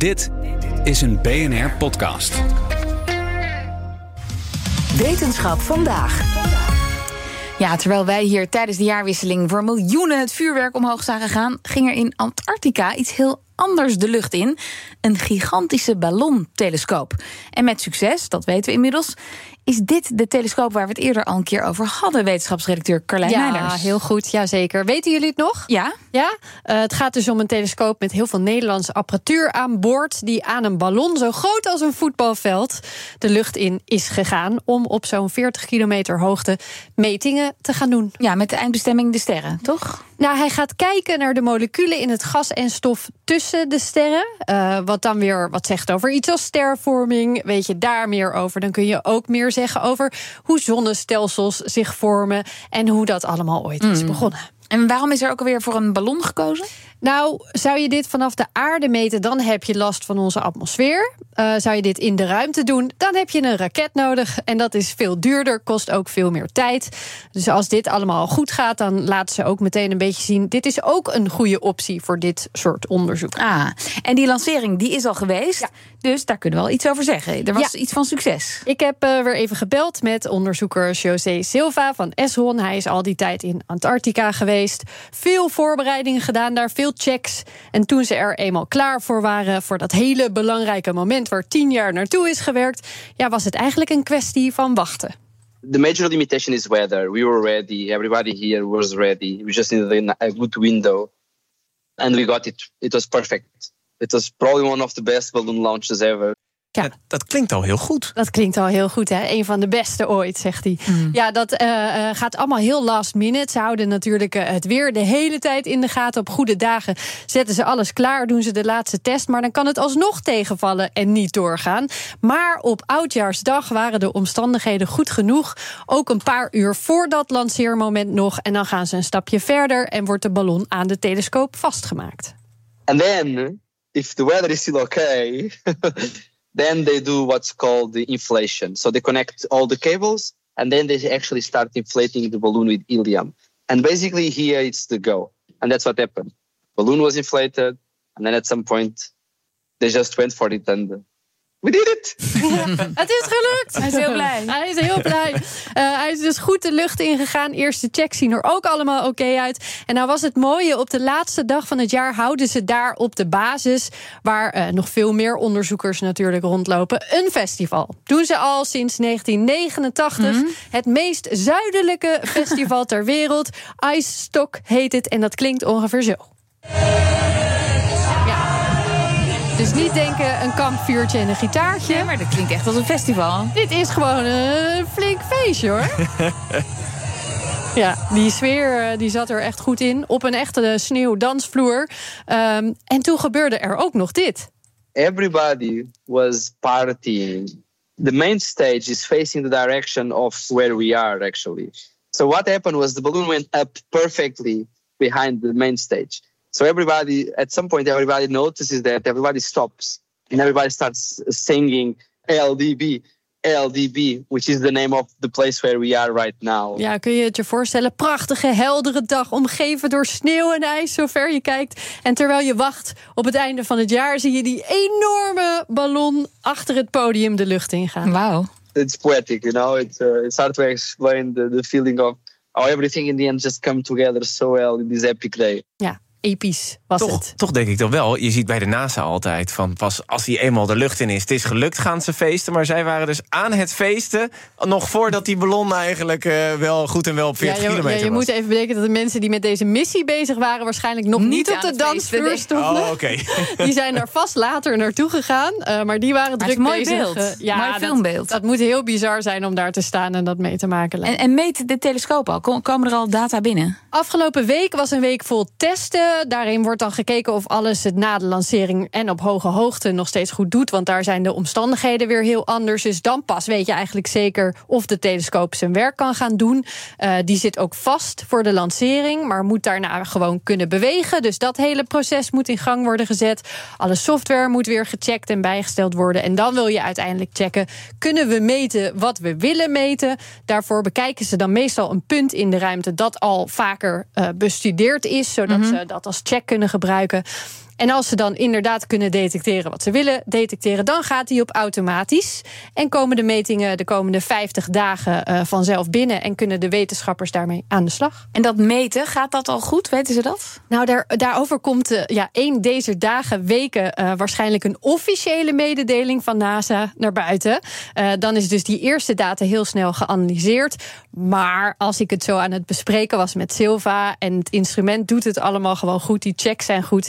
Dit is een BNR podcast. Wetenschap vandaag. Ja, terwijl wij hier tijdens de jaarwisseling voor miljoenen het vuurwerk omhoog zagen gaan, ging er in Antarctica iets heel anders de lucht in. Een gigantische ballontelescoop. En met succes, dat weten we inmiddels, is dit de telescoop waar we het eerder al een keer over hadden, wetenschapsredacteur Carlijn ja, Meijers. heel goed. Ja, zeker. Weten jullie het nog? Ja? Ja, uh, het gaat dus om een telescoop met heel veel Nederlandse apparatuur aan boord. die aan een ballon zo groot als een voetbalveld de lucht in is gegaan. om op zo'n 40 kilometer hoogte metingen te gaan doen. Ja, met de eindbestemming de sterren, toch? Nou, hij gaat kijken naar de moleculen in het gas en stof tussen de sterren. Uh, wat dan weer wat zegt over iets als stervorming. Weet je daar meer over, dan kun je ook meer zeggen over hoe zonnestelsels zich vormen en hoe dat allemaal ooit is Mm. begonnen. En waarom is er ook alweer voor een ballon gekozen? Nou, zou je dit vanaf de aarde meten, dan heb je last van onze atmosfeer. Uh, zou je dit in de ruimte doen, dan heb je een raket nodig. En dat is veel duurder, kost ook veel meer tijd. Dus als dit allemaal goed gaat, dan laten ze ook meteen een beetje zien... dit is ook een goede optie voor dit soort onderzoek. Ah, en die lancering die is al geweest, dus daar kunnen we wel iets over zeggen. Er was Ja. iets van succes. Ik heb uh, weer even gebeld met onderzoeker José Silva van Esron. Hij is al die tijd in Antarctica geweest. Veel voorbereidingen gedaan daar, veel checks. En toen ze er eenmaal klaar voor waren... voor dat hele belangrijke moment waar tien jaar naartoe is gewerkt... ja, was het eigenlijk een kwestie van wachten. The major limitation is weather. We were ready. Everybody here was ready. We just needed a good window. And we got it. It was perfect. It was probably one of the best balloon launches ever. Ja. Dat, dat klinkt al heel goed. Dat klinkt al heel goed, hè? Een van de beste ooit, zegt hij. Ja, dat eh, eh, gaat allemaal heel last minute. Ze houden natuurlijk eh, het weer de hele tijd in de gaten. Op goede dagen zetten ze alles klaar, doen ze de laatste test. Maar dan kan het alsnog tegenvallen en niet doorgaan. Maar op Oudjaarsdag waren de omstandigheden goed genoeg. Ook een paar uur voor dat lanceermoment nog. En dan gaan ze een stapje verder en wordt de ballon aan de telescoop vastgemaakt. And then, if the weather is still okay, then they do what's called the inflation. So they connect all the cables and then they actually start inflating the balloon with helium. And basically, here it's the go. And that's what happened. Balloon was inflated, and then at some point, they just went for it and we did it. Het is gelukt! Hij is heel blij. Hij is heel blij. Eh, hij is dus goed de lucht ingegaan. Eerste checks zien er ook allemaal oké uit. En nou was het mooie, op de laatste dag van het jaar houden ze daar op de basis, waar eh, nog veel meer onderzoekers natuurlijk rondlopen, een festival. Doen ze al sinds 1989. Het meest zuidelijke festival ter wereld. Ice Stock heet het en dat klinkt ongeveer zo. Dus niet denken een kampvuurtje en een gitaartje. Ja, maar dat klinkt echt als een festival. Dit is gewoon een flink feestje hoor. Ja, die sfeer eh, die zat er echt goed in. Op een echte sneeuwdansvloer. Um, en toen gebeurde er ook nog dit. Everybody was partying. The main stage is facing the direction of where we are, actually. So what happened was the balloon went up perfectly behind the main stage. So everybody, at some point, everybody notices that everybody stops and everybody starts singing LDB, LDB, which is the name of the place where we are right now. Ja, kun je het je voorstellen? Prachtige, heldere dag, omgeven door sneeuw en ijs, zover je kijkt. En terwijl je wacht op het einde van het jaar, zie je die enorme ballon achter het podium de lucht ingaan. Wauw. It's poetic, you know. It's, uh, it's hard to explain the, the feeling of how everything in the end just come together so well in this epic day. Ja, episch was Toch, het. toch denk ik dan wel. Je ziet bij de NASA altijd van pas als hij eenmaal de lucht in is, het is gelukt, gaan ze feesten. Maar zij waren dus aan het feesten nog voordat die ballon eigenlijk eh, wel goed en wel op 40 ja, je, kilometer ja, je was. moet even bedenken dat de mensen die met deze missie bezig waren... waarschijnlijk nog niet, Niet op aan de het dansvloer feesten, stonden. Oh, oké. Die zijn er vast later naartoe gegaan. eh, maar die waren Maar druk mooi bezig. beeld. eh, Mooi dat- filmbeeld. Dat, moet heel bizar zijn om daar te staan en dat mee te maken. En, en meet de telescoop al? Kom- Komen er al data binnen? Afgelopen week was een week vol testen. Daarin wordt dan gekeken of alles het na de lancering en op hoge hoogte nog steeds goed doet. Want daar zijn de omstandigheden weer heel anders. Dus dan pas weet je eigenlijk zeker of de telescoop zijn werk kan gaan doen. Uh, die zit ook vast voor de lancering, maar moet daarna gewoon kunnen bewegen. Dus dat hele proces moet in gang worden gezet. Alle software moet weer gecheckt en bijgesteld worden. En dan wil je uiteindelijk checken: kunnen we meten wat we willen meten? Daarvoor bekijken ze dan meestal een punt in de ruimte dat al vaker uh, bestudeerd is, zodat mm -hmm. ze dat als check kunnen gebruiken. En als ze dan inderdaad kunnen detecteren wat ze willen detecteren, dan gaat die op automatisch. En komen de metingen de komende 50 dagen uh, vanzelf binnen en kunnen de wetenschappers daarmee aan de slag. En dat meten, gaat dat al goed? Weten ze dat? Nou, daar, daarover komt uh, ja, één deze dagen, weken uh, waarschijnlijk een officiële mededeling van NASA naar buiten. dan is dus die eerste data heel snel geanalyseerd. Maar als ik het zo aan het bespreken was met Silva en het instrument doet het allemaal gewoon goed, die checks zijn goed,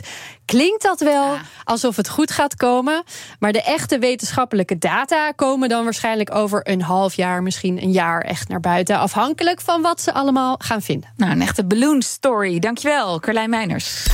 klinkt dat wel ja. alsof het goed gaat komen. Maar de echte wetenschappelijke data komen dan waarschijnlijk over een half jaar, misschien een jaar echt naar buiten. Afhankelijk van wat ze allemaal gaan vinden. Nou, een echte balloon story. Dankjewel, Carlijn Meiners.